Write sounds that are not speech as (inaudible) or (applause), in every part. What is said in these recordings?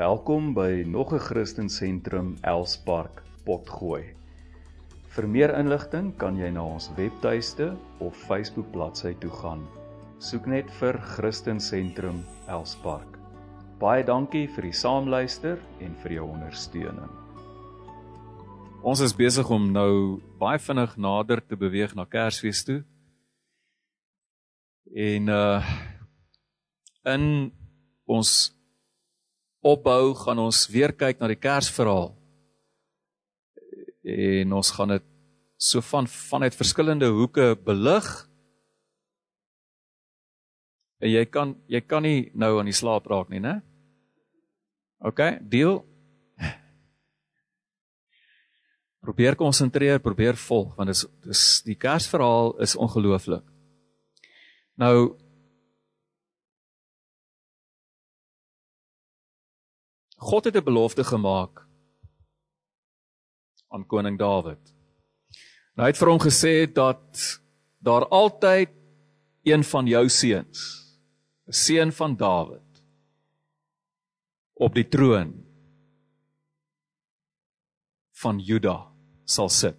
Welkom by nog 'n Christen Sentrum Elspark Potgooi. Vir meer inligting kan jy na ons webtuiste of Facebook bladsy toe gaan. Soek net vir Christen Sentrum Elspark. Baie dankie vir die saamluister en vir jou ondersteuning. Ons is besig om nou baie vinnig nader te beweeg na Kersfees toe. En uh in ons opbou gaan ons weer kyk na die Kersverhaal. En ons gaan dit so van vanuit verskillende hoeke belig. En jy kan jy kan nie nou aan die slaap raak nie, né? OK, deel. Probeer konsentreer, probeer volg want dit is dis die Kersverhaal is ongelooflik. Nou God het 'n belofte gemaak aan koning Dawid. Nou hy het vir hom gesê dat daar altyd een van jou seuns, 'n seun van Dawid op die troon van Juda sal sit.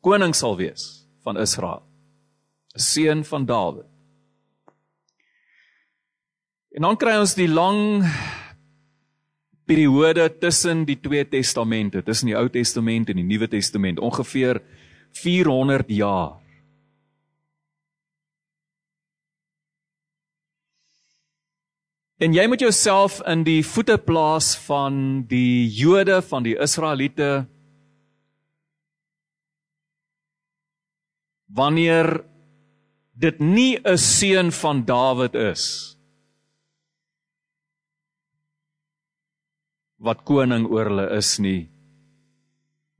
Koning sal wees van Israel. 'n Seun van Dawid. En dan kry ons die lang periode tussen die twee testamente, tussen die Ou Testament en die Nuwe Testament, ongeveer 400 jaar. En jy moet jouself in die voete plaas van die Jode, van die Israeliete wanneer dit nie 'n seun van Dawid is wat koning oor hulle is nie,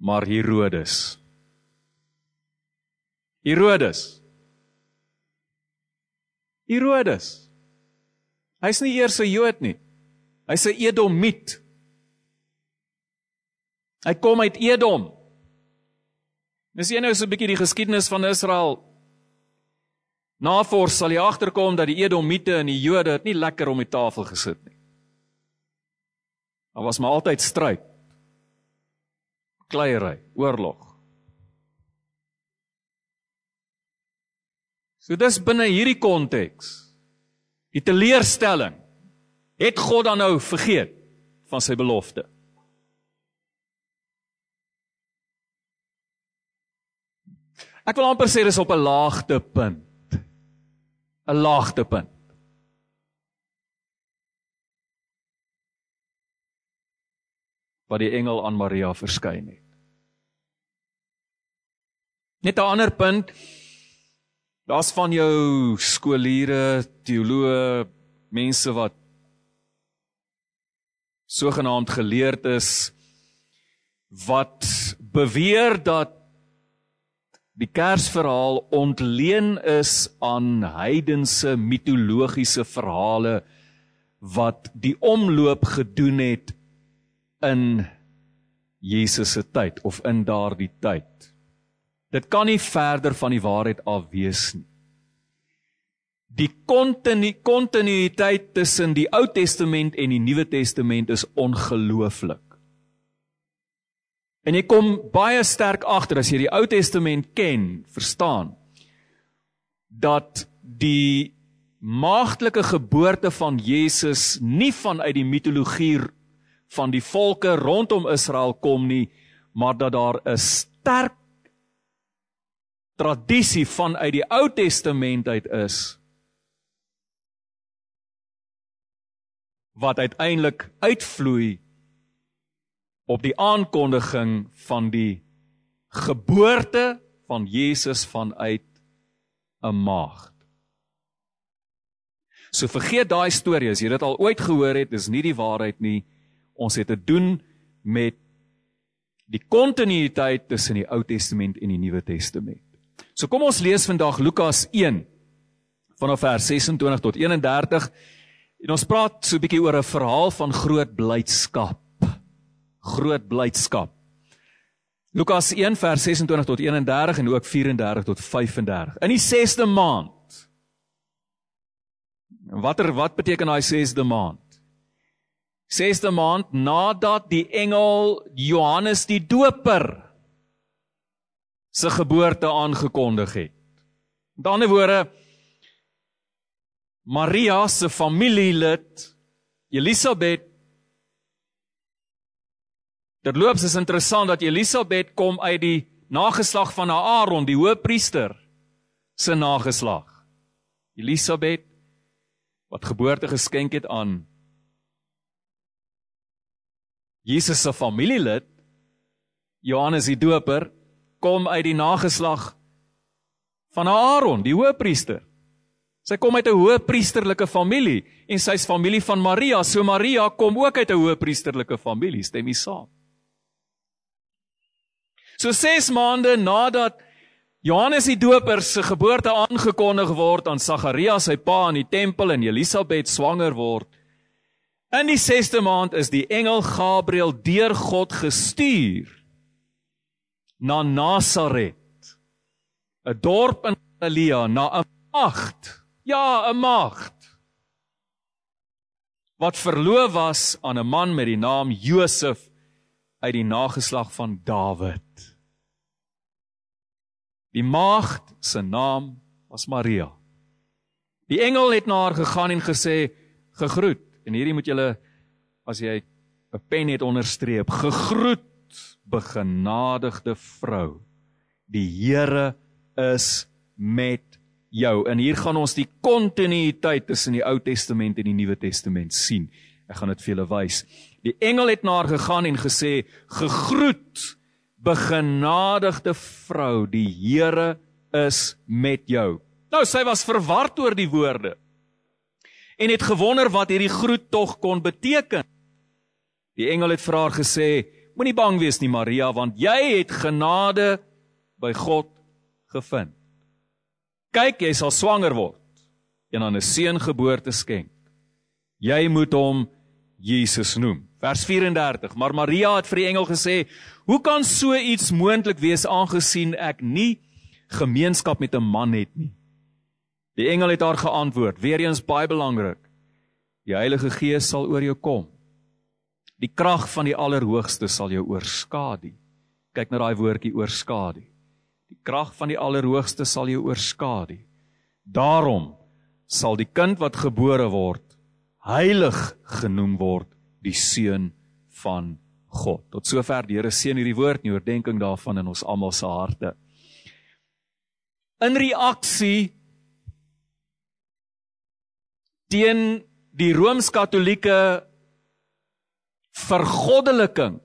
maar Herodes. Herodes. Herodes. Hy's nie eers 'n Jood nie. Hy's 'n Edomiet. Hy kom uit Edom. Dis jy nou so 'n bietjie die geskiedenis van Israel. Navors sal jy agterkom dat die Edomiete en die Jode het nie lekker om die tafel gesit nie. Daar was maar altyd stryd. Kleierery, oorlog. So dis binne hierdie konteks. Die teleurstelling. Het God dan nou vergeet van sy belofte? Ek wil amper sê dis op 'n laagtepunt. 'n Laagtepunt. Wat die engel aan Maria verskyn het. Net 'n ander punt. Daar's van jou skooliere, teoloë, mense wat sogenaamd geleerd is wat beweer dat die Kersverhaal ontleen is aan heidense mitologiese verhale wat die omloop gedoen het in Jesus se tyd of in daardie tyd. Dit kan nie verder van die waarheid af wees nie. Die kontinuïteit tussen die Ou Testament en die Nuwe Testament is ongelooflik. En jy kom baie sterk agter as jy die Ou Testament ken, verstaan dat die maagtelike geboorte van Jesus nie vanuit die mitologie van die volke rondom Israel kom nie, maar dat daar 'n sterk tradisie vanuit die Ou Testament uit is wat uiteindelik uitvloei op die aankondiging van die geboorte van Jesus vanuit 'n maagd. So vergeet daai storie as jy dit al ooit gehoor het, dis nie die waarheid nie. Ons het te doen met die kontinuïteit tussen die Ou Testament en die Nuwe Testament. So kom ons lees vandag Lukas 1 vanaf vers 26 tot 31 en ons praat so 'n bietjie oor 'n verhaal van groot blydskap. Groot blydskap. Lukas 1 vers 26 tot 31 en ook 34 tot 35. In die 6de maand. Watter wat beteken daai 6de maand? Sesde maand nadat die engel Johannes die Doper se geboorte aangekondig het. Met ander woorde Maria se familielid Elisabet Terloops is interessant dat Elisabet kom uit die nageslag van Aaron, die hoëpriester se nageslag. Elisabet wat geboorte geskenk het aan Jesus se familielid Johannes die Doper kom uit die nageslag van Aaron, die hoëpriester. Sy kom uit 'n hoëpriesterlike familie en sy's familie van Maria, so Maria kom ook uit 'n hoëpriesterlike familie, stem jy saam? So 6 maande nadat Johannes die Doper se geboorte aangekondig word aan Sagarias sy pa in die tempel en Elisabet swanger word. In die 6ste maand is die engel Gabriël deur God gestuur na Nasaret, 'n dorp in Galilea, na 'n maagd. Ja, 'n maagd wat verloof was aan 'n man met die naam Josef uit die nageslag van Dawid. Die maagd se naam was Maria. Die engel het na haar gegaan en gesê: "Gegroet." En hierdie moet julle as jy 'n pen het onderstreep: "Gegroet, begenadigde vrou. Die Here is met jou." En hier gaan ons die kontinuïteit tussen die Ou Testament en die Nuwe Testament sien. Ek gaan dit vir julle wys. Die engel het na haar gegaan en gesê: "Gegroet, begenadigde vrou, die Here is met jou. Nou sy was verward oor die woorde en het gewonder wat hierdie groet tog kon beteken. Die engel het vir haar gesê: Moenie bang wees nie Maria, want jy het genade by God gevind. Kyk, jy sal swanger word en aan 'n seun geboorte skenk. Jy moet hom Jesus noem. Vers 34. Maar Maria het vir die engel gesê: Hoe kan so iets moontlik wees aangesien ek nie gemeenskap met 'n man het nie? Die engel het haar geantwoord, weer eens baie belangrik. Die Heilige Gees sal oor jou kom. Die krag van die Allerhoogste sal jou oorskadu. Kyk na daai woordjie oorskadu. Die krag van die Allerhoogste sal jou oorskadu. Daarom sal die kind wat gebore word heilig genoem word, die seun van God. Tot sover die Here seën hierdie woord en oordeenking daarvan in ons almal se harte. In reaksie teen die rooms-katolieke vergoddeliking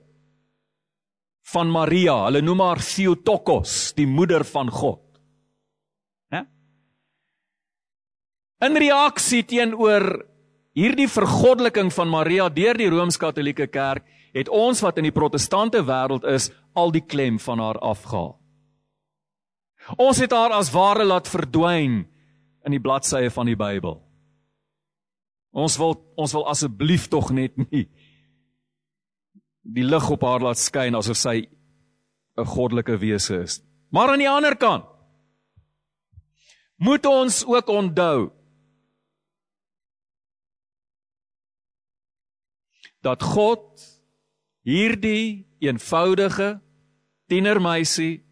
van Maria, hulle noem haar Theotokos, die moeder van God. Né? In reaksie teenoor hierdie vergoddeliking van Maria deur die rooms-katolieke kerk het ons wat in die protestante wêreld is al die klem van haar afgehaal. Ons het haar as ware laat verdwyn in die bladsye van die Bybel. Ons wil ons wil asseblief tog net nie die lig op haar laat skyn asof sy 'n goddelike wese is. Maar aan die ander kant moet ons ook onthou dat God hierdie eenvoudige tienermeisie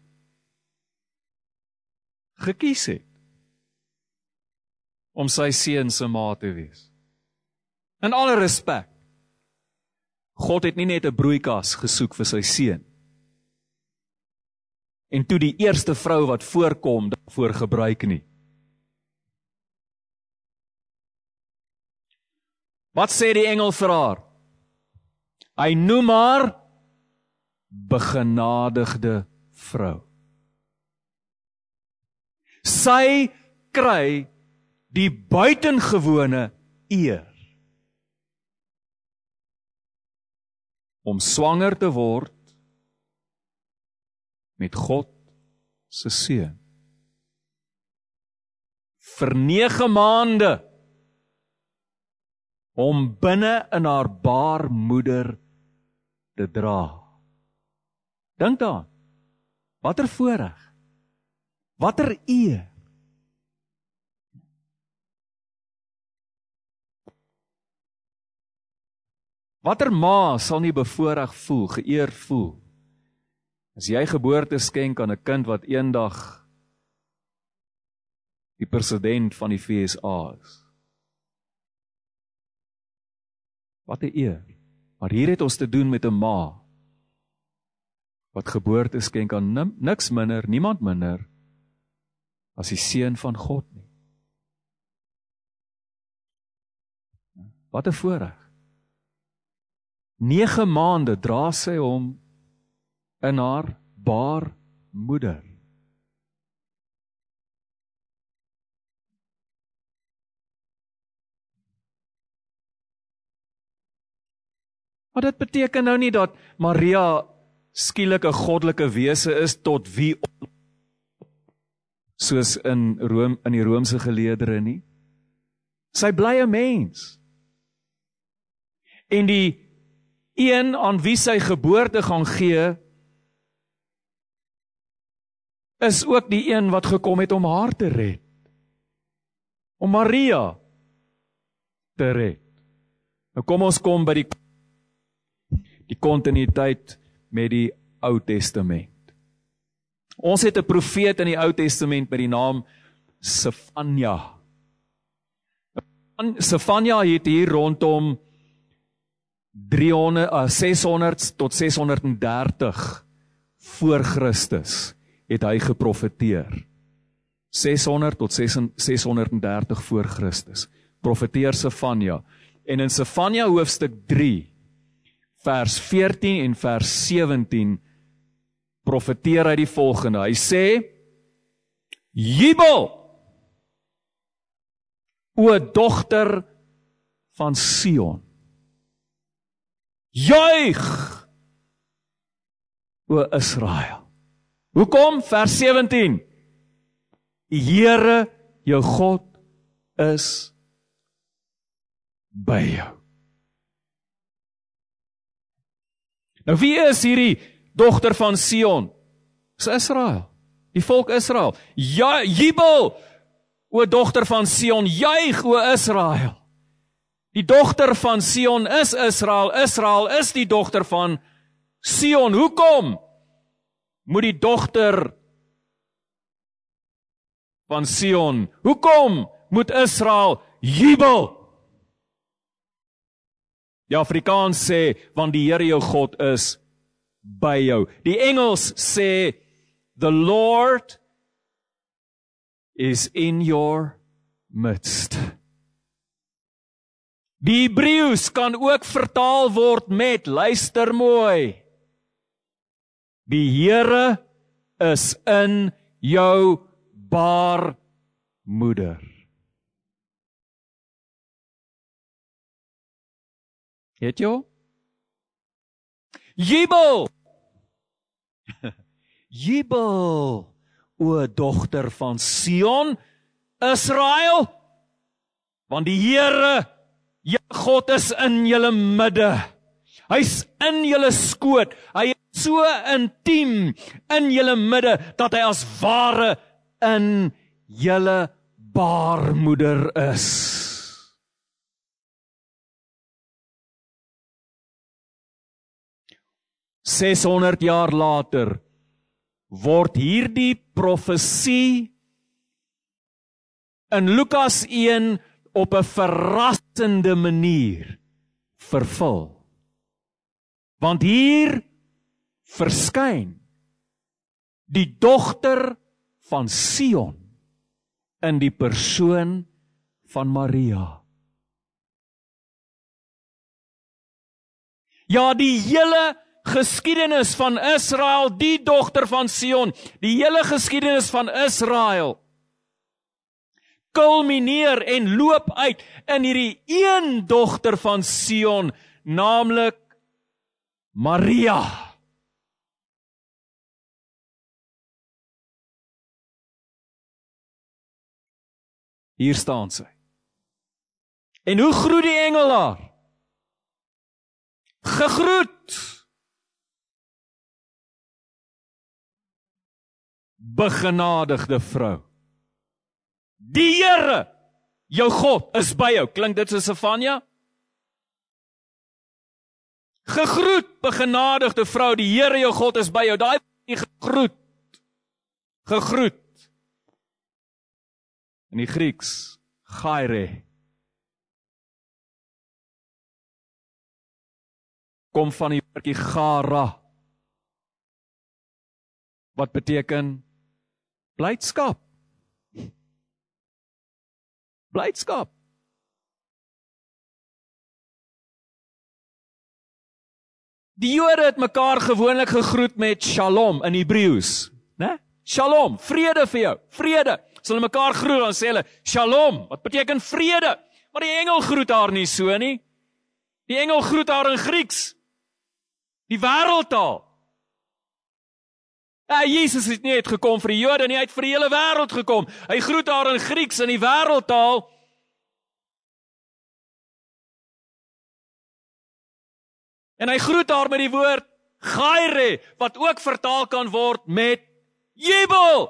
gekies het om sy seun se ma te wees. In alle respek. God het nie net 'n broeikas gesoek vir sy seun. En toe die eerste vrou wat voorkom daarvoor gebruik nie. Wat sê die engel vir haar? Hy noem haar begenadigde vrou. Sy kry die buitengewone eer om swanger te word met God se seun. Vir 9 maande om binne in haar baarmoeder te dra. Dink daaraan. Watter voorreg. Watter eer. Watter ma sal nie bevoorreg voel, geëer voel as jy geboorte skenk aan 'n kind wat eendag die president van die FSA is? Wat 'n eer. Maar hier het ons te doen met 'n ma wat geboorte skenk aan niks minder, niemand minder as die seun van God nie. Wat 'n voorreg. 9 maande dra sy hom in haar baar moeder. Maar dit beteken nou nie dat Maria skielik 'n goddelike wese is tot wie soos in Rome in die Romeinse geleedere nie. Sy bly 'n mens. En die een aan wie sy geboorte gaan gee is ook die een wat gekom het om haar te red. Om Maria te red. Nou kom ons kom by die die kontinuïteit met die Ou Testament. Ons het 'n profeet in die Ou Testament met die naam Sefanja. Sefanja het hier rondom 300 uh, 600 tot 630 voor Christus het hy geprofeteer. 600 tot 630 voor Christus. Profeteer Sefanja. En in Sefanja hoofstuk 3 vers 14 en vers 17 profeteer hy die volgende. Hy sê: Jubel! O dogter van Sion. Juig! O Israel. Hoekom vers 17? Die Here jou God is by jou. Nou wie is hierdie dogter van Sion? Dis Israel. Die volk Israel. Ja, jubel o dogter van Sion, juig o Israel. Die dogter van Sion is Israel. Israel is die dogter van Sion. Hoekom moet die dogter van Sion? Hoekom moet Israel jubel? Die Afrikaans sê want die Here jou God is by jou. Die Engels sê the Lord is in your midst. Die Hebreëus kan ook vertaal word met luister mooi. Die Here is in jou baarmoeder. Het jy? Jubel! (laughs) Jubel! O dogter van Sion, Israel, want die Here Ja, God is in julle midde. Hy's in julle skoot. Hy is so intiem in julle midde dat hy as ware in julle baarmoeder is. Seshonderd jaar later word hierdie profesie in Lukas op 'n verrassende manier vervul. Want hier verskyn die dogter van Sion in die persoon van Maria. Ja, die hele geskiedenis van Israel, die dogter van Sion, die hele geskiedenis van Israel kulmineer en loop uit in hierdie een dogter van Sion, naamlik Maria. Hier staan sy. En hoe groet die engel haar? Gegroet. Begenadigde vrou. Die Here, jou God, is by jou. Klink dit soos Sefanja? Gegroet, begenadigde vrou, die Here jou God is by jou. Daai gegroet. Gegroet. In die Grieks, gaire. Kom van die woordjie gara. Wat beteken blydskap? Blydskap. Die Jode het mekaar gewoonlik gegroet met Shalom in Hebreëus, né? Shalom, vrede vir jou. Vrede. As hulle mekaar groet dan sê hulle Shalom, wat beteken vrede. Maar die engel groet haar nie so nie. Die engel groet haar in Grieks. Die wêreldtaal. Ja, Jesus het nie uitgekom vir die Jode nie, hy het vir die hele wêreld gekom. Hy groet haar in Grieks in die wêreldtaal. En hy groet haar met die woord Gaire wat ook vertaal kan word met jubel.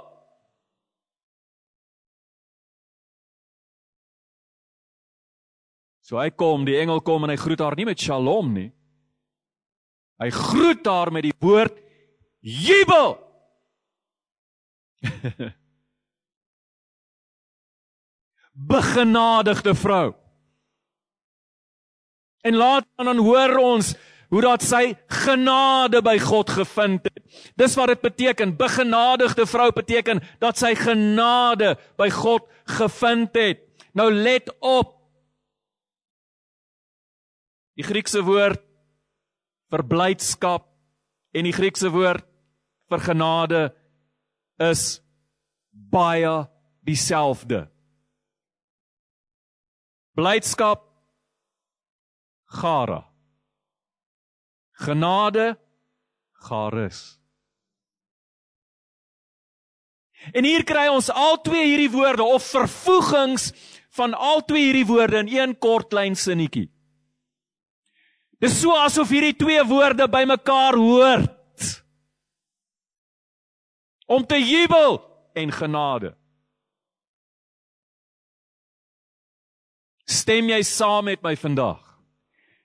So hy kom, die engel kom en hy groet haar nie met Shalom nie. Hy groet haar met die woord jubel. (laughs) Begenadigde vrou. En laat dan hoor ons hoe dat sy genade by God gevind het. Dis wat dit beteken. Begenadigde vrou beteken dat sy genade by God gevind het. Nou let op. Die Griekse woord vir blydskap en die Griekse woord vir genade is baie dieselfde. Blydskap gara genade garis. En hier kry ons al twee hierdie woorde of vervoegings van al twee hierdie woorde in een kort klein sinnetjie. Dis so asof hierdie twee woorde bymekaar hoort. Om te jubel en genade. Stem jy saam met my vandag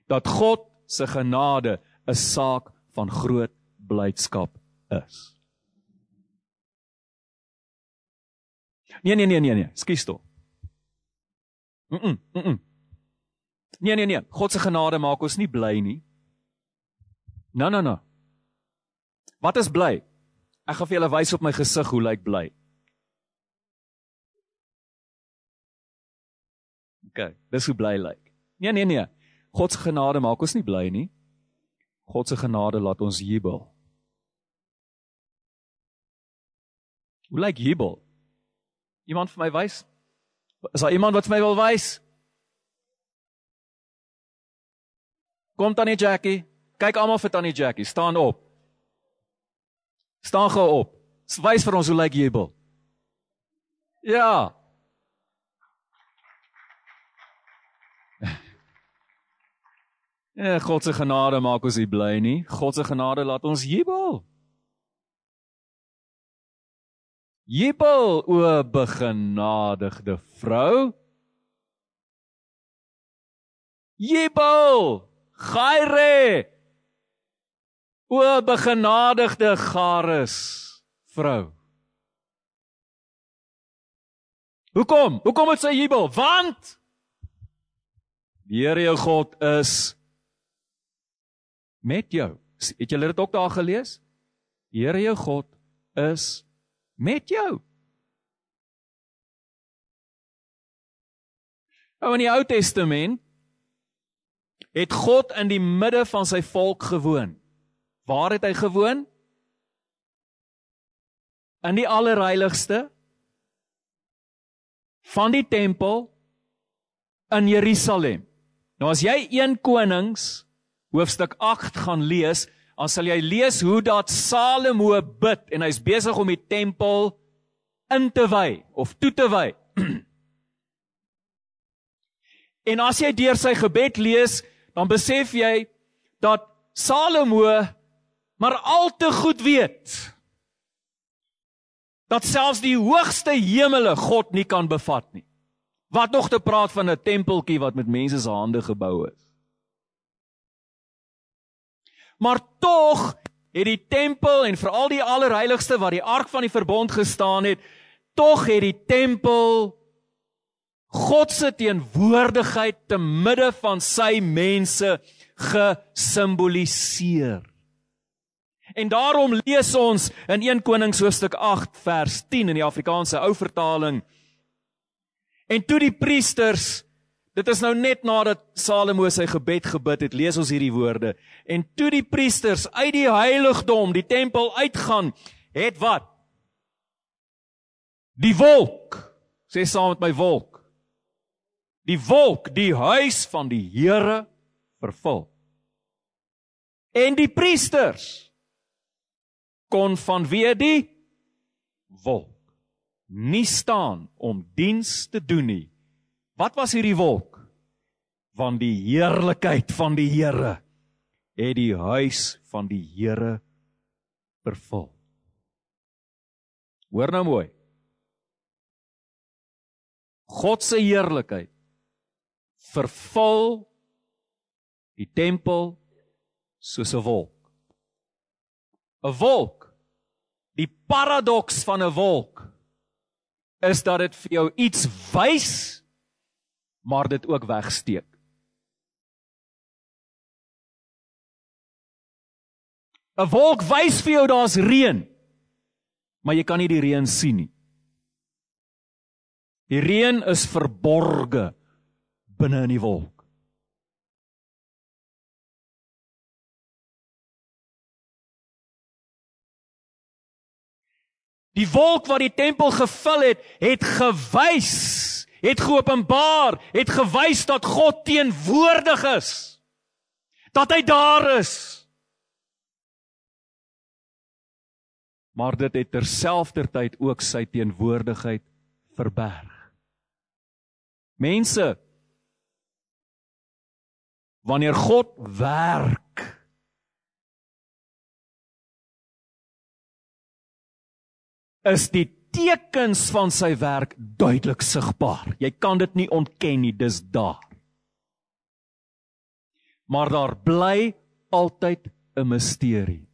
dat God se genade 'n saak van groot blydskap is. Nee nee nee nee nee, skuis toe. Mm. -mm, mm nee nee nee, God se genade maak ons nie bly nie. No no no. Wat is bly? Ek gaan vir julle wys op my gesig hoe lyk bly. OK, dis hoe bly lyk. Nee nee nee. God se genade maak ons nie bly nie. God se genade laat ons jubel. Hoe lyk jubel? Iemand vir my wys? Is daar iemand wat vir my wil wys? Kom tannie Jackie, kyk almal vir tannie Jackie, staan op. Staan gou op. Wys vir ons hoe lyk jubel. Ja. Ja, (laughs) God se genade maak ons nie bly nie. God se genade laat ons jubel. Jubel o begenadigde vrou. Jubel, gaire. O begenadigde gares vrou. Hoekom? Hoekom het sy jubel? Want die Here jou God is met jou. Het julle dit ook daar gelees? Here jou God is met jou. Nou in die Ou Testament het God in die midde van sy volk gewoon. Waar het hy gewoon? In die allerheiligste van die tempel in Jerusalem. Nou as jy 1 Konings hoofstuk 8 gaan lees, dan sal jy lees hoe dat Salomo bid en hy's besig om die tempel in te wy of toe te wy. (clears throat) en as jy deur sy gebed lees, dan besef jy dat Salomo maar al te goed weet dat selfs die hoogste hemele God nie kan bevat nie. Wat nog te praat van 'n tempeltjie wat met mense se hande gebou is. Maar tog het die tempel en veral die allerheiligste waar die ark van die verbond gestaan het, tog het die tempel God se teenwoordigheid te midde van sy mense gesimboliseer. En daarom lees ons in 1 Konings hoofstuk 8 vers 10 in die Afrikaanse ou vertaling. En toe die priesters Dit is nou net nadat Salomo sy gebed gebid het, lees ons hierdie woorde. En toe die priesters uit die heiligdom, die tempel uitgaan, het wat? Die wolk. Sê saam met my wolk. Die wolk die huis van die Here vervul. En die priesters kon vanweë die wolk nie staan om diens te doen nie Wat was hierdie wolk? Want die heerlikheid van die Here het die huis van die Here vervul. Hoor nou mooi. God se heerlikheid vervul die tempel soos 'n wolk. 'n Wolk. Die paradoks van 'n wolk is dat dit vir jou iets wys maar dit ook wegsteek. 'n Wolk wys vir jou daar's reën, maar jy kan nie die reën sien nie. Die reën is verborge binne in die wolk. Die wolk wat die tempel gevul het, het gewys het geopenbaar, het gewys dat God teenwoordig is. Dat hy daar is. Maar dit het terselfdertyd ook sy teenwoordigheid verberg. Mense wanneer God werk is die tekens van sy werk duidelik sigbaar. Jy kan dit nie ontken nie, dis daar. Maar daar bly altyd 'n misterie.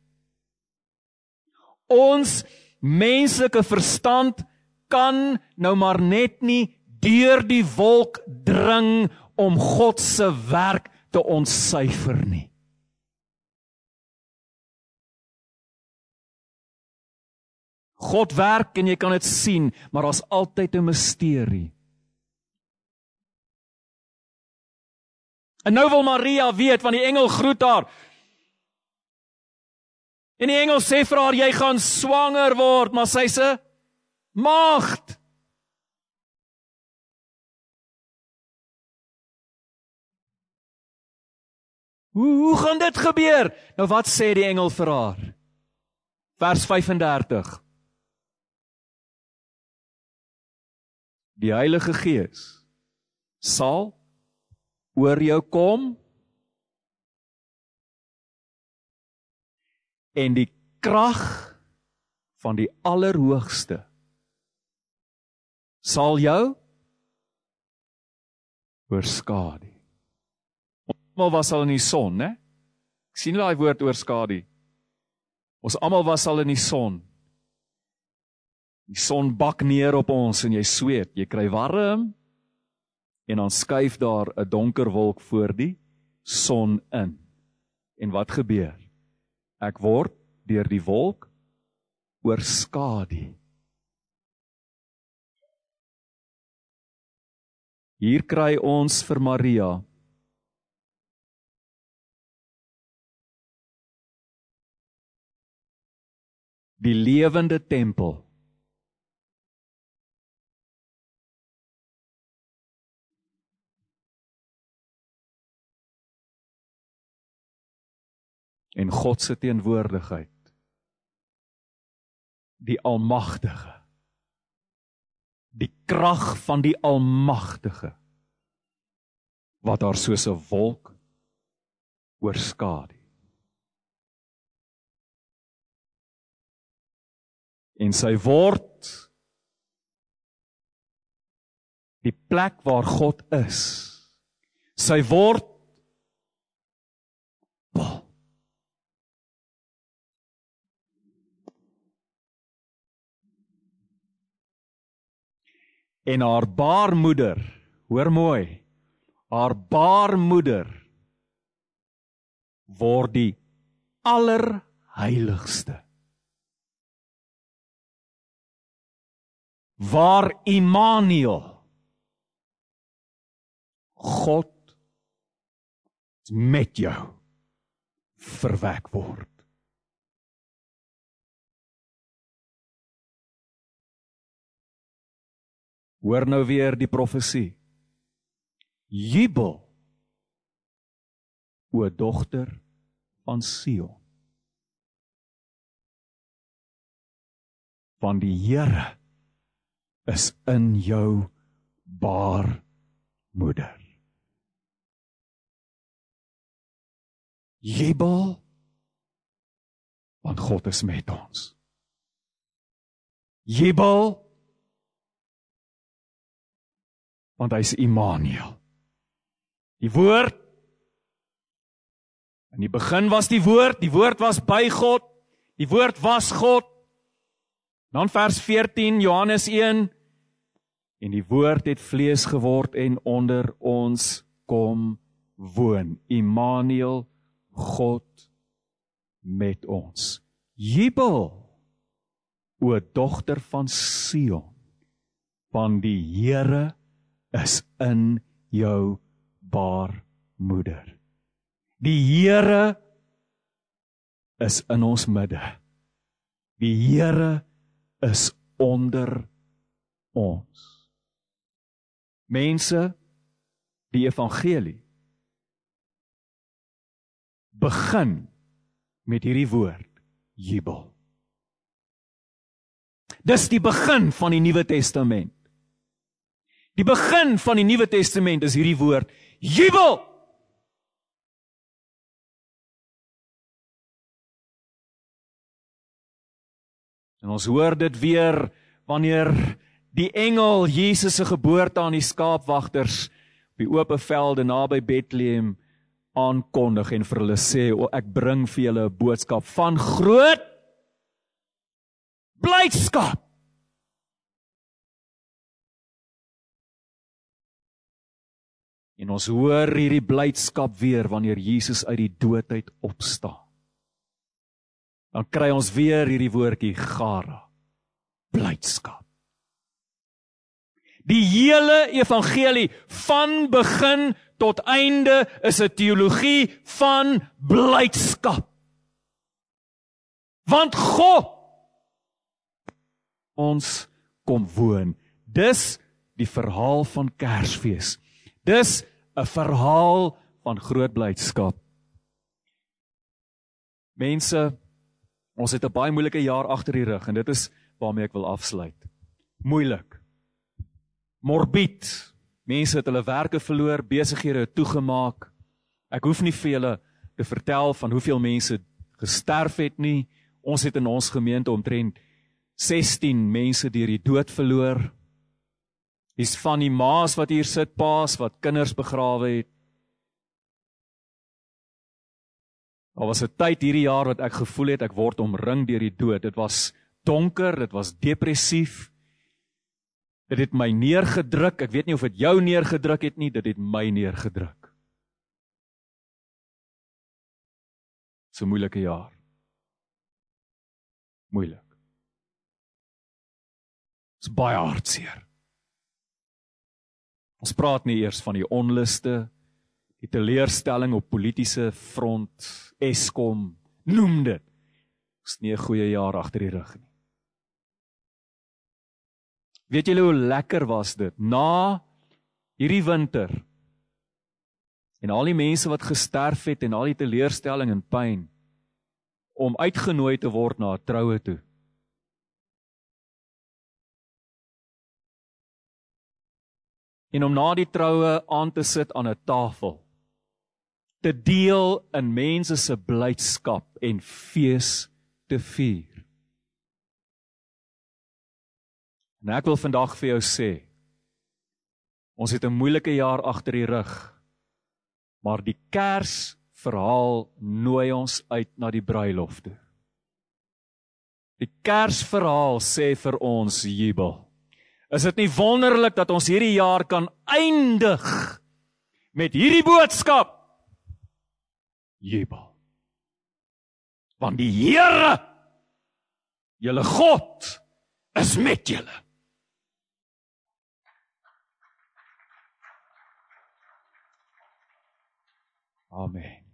Ons menslike verstand kan nou maar net nie deur die wolk dring om God se werk te ontsyfer nie. God werk en jy kan dit sien, maar daar's altyd 'n misterie. En nou wil Maria weet van die engel groet haar. En die engel sê vir haar jy gaan swanger word, maar sy sê maagd. Hoe hoe gaan dit gebeur? Nou wat sê die engel vir haar? Vers 35. Die Heilige Gees sal oor jou kom en die krag van die Allerhoogste sal jou oorskadu. Almal was al in die son, né? Ek sien daai woord oorskadu. Ons almal was al in die son. Die son bak neer op ons en jy sweet, jy kry warm en dan skuif daar 'n donker wolk voor die son in. En wat gebeur? Ek word deur die wolk oorskadu. Hier kry ons vir Maria die lewende tempel en God se teenwoordigheid. Die Almagtige. Die krag van die Almagtige wat haar soos 'n wolk oorskadu. En sy word die plek waar God is. Sy word En haar baarmoeder, hoor mooi, haar baarmoeder word die allerheiligste. Waar Immanuel God met jou verwek word. Hoor nou weer die profesie. Jubel o dogter van Sion. Want die Here is in jou baarmoeder. Jubel want God is met ons. Jubel want hy's Immanuel. Die woord In die begin was die woord, die woord was by God, die woord was God. Dan vers 14 Johannes 1 en die woord het vlees geword en onder ons kom woon. Immanuel God met ons. Jubel o dogter van Sion want die Here is in jou baarmoeder. Die Here is in ons midde. Die Here is onder ons. Mense, die evangelie begin met hierdie woord jubel. Dis die begin van die Nuwe Testament. Die begin van die Nuwe Testament is hierdie woord jubel. En ons hoor dit weer wanneer die engel Jesus se geboorte aan die skaapwagters op die oop velde naby Bethlehem aankondig en vir hulle sê ek bring vir julle 'n boodskap van groot blydskap. En ons hoor hierdie blydskap weer wanneer Jesus uit die dood uit opstaan. Dan kry ons weer hierdie woordjie gara. Blydskap. Die hele evangelie van begin tot einde is 'n teologie van blydskap. Want God ons kom woon. Dis die verhaal van Kersfees dis 'n verhaal van groot blydskap mense Ons het 'n baie moeilike jaar agter die rug en dit is waarmee ek wil afsluit. Moeilik. Morbied. Mense het hulle werke verloor, besighede toegemaak. Ek hoef nie vir julle te vertel van hoeveel mense gesterf het nie. Ons het in ons gemeente omtrent 16 mense deur die dood verloor. Dis van die ma's wat hier sit, pa's wat kinders begrawe het. Daar was 'n tyd hierdie jaar wat ek gevoel het ek word omring deur die dood. Dit was donker, dit was depressief. Dit het my neergedruk. Ek weet nie of dit jou neergedruk het nie, dit het my neergedruk. So moeilike jaar. Moeilik. Dit's baie hartseer. Ons praat nie eers van die onluste die teleurstelling op politieke front, Eskom, noem dit. Dis nie 'n goeie jaar agter die rug nie. Weet julle hoe lekker was dit na hierdie winter? En al die mense wat gesterf het en al die teleurstelling en pyn om uitgenooi te word na 'n troue toe. En om na die troue aan te sit aan 'n tafel te deel in mense se blydskap en fees te vier. En ek wil vandag vir jou sê ons het 'n moeilike jaar agter die rug. Maar die Kersverhaal nooi ons uit na die bruilof toe. Die Kersverhaal sê vir ons jubel. Is dit nie wonderlik dat ons hierdie jaar kan eindig met hierdie boodskap? Jubel. Want die Here, julle God, is met julle. Amen.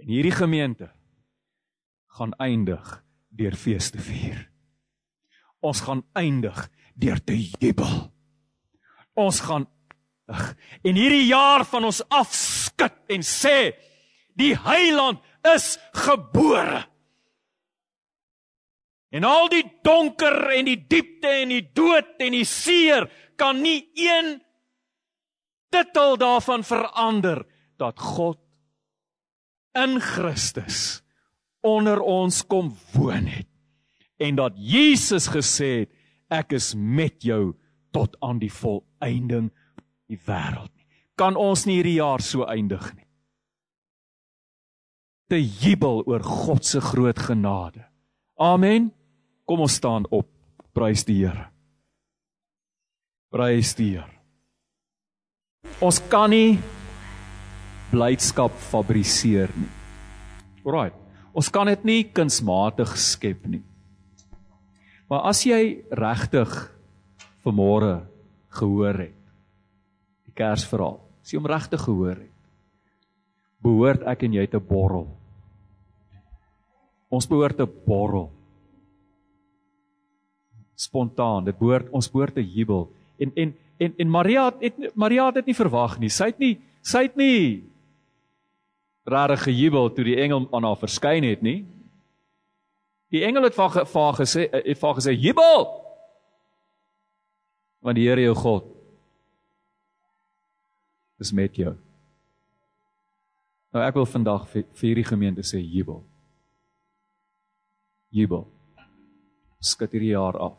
En hierdie gemeente gaan eindig deur fees te vier. Ons gaan eindig deur te jubel. Ons gaan en hierdie jaar van ons afskud en sê die heiland is gebore. En al die donker en die diepte en die dood en die seer kan nie een titel daarvan verander dat God in Christus onder ons kom woon het en dat Jesus gesê het ek is met jou tot aan die volëinding die wêreld nie. Kan ons nie hierdie jaar so eindig nie. Te jubel oor God se groot genade. Amen. Kom ons staan op. Prys die Here. Prys die Here. Ons kan nie blydskap fabriseer nie. Alraai. Ons kan dit nie kunsmatig skep nie. Maar as jy regtig vanmôre gehoor het die Kersverhaal, as jy hom regtig gehoor het, behoort ek en jy te borrel. Ons behoort te borrel. Spontaan, dit behoort ons behoort te jubel. En en en en Maria het Maria het dit nie verwag nie. Sy het nie sy het nie regtig gejubel toe die engel aan haar verskyn het nie. Die engel het vir haar gesê het vir haar gesê jubel. Want die Here jou God is met jou. Nou ek wil vandag vir, vir hierdie gemeente sê jubel. Jubel. Skud hierdie jaar af.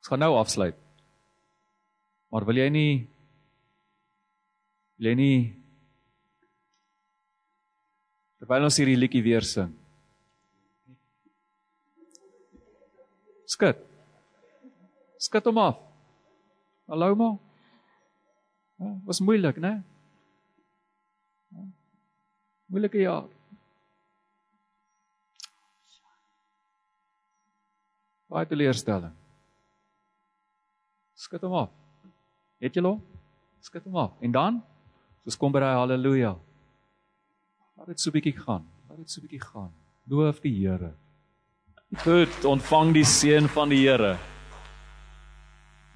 Ons gaan nou afsluit. Maar wil jy nie wil jy nie terwyl ons hierdie liedjie weer sing Skud. Skud hom af. Hallo ma. Ja, was moeilik, né? Ja. Moeilike jaar. Baie teleurstelling. Skud hom af. Het jy hom? Skud hom af. En dan, soos kom by daai haleluja. Laat dit so bietjie gaan. Laat dit so bietjie gaan. Loof die Here. Goed, ontvang die seën van die Here.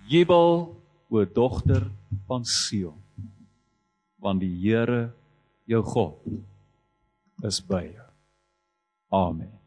Jubel, o dogter van Sion, want die Here, jou God, is by jou. Amen.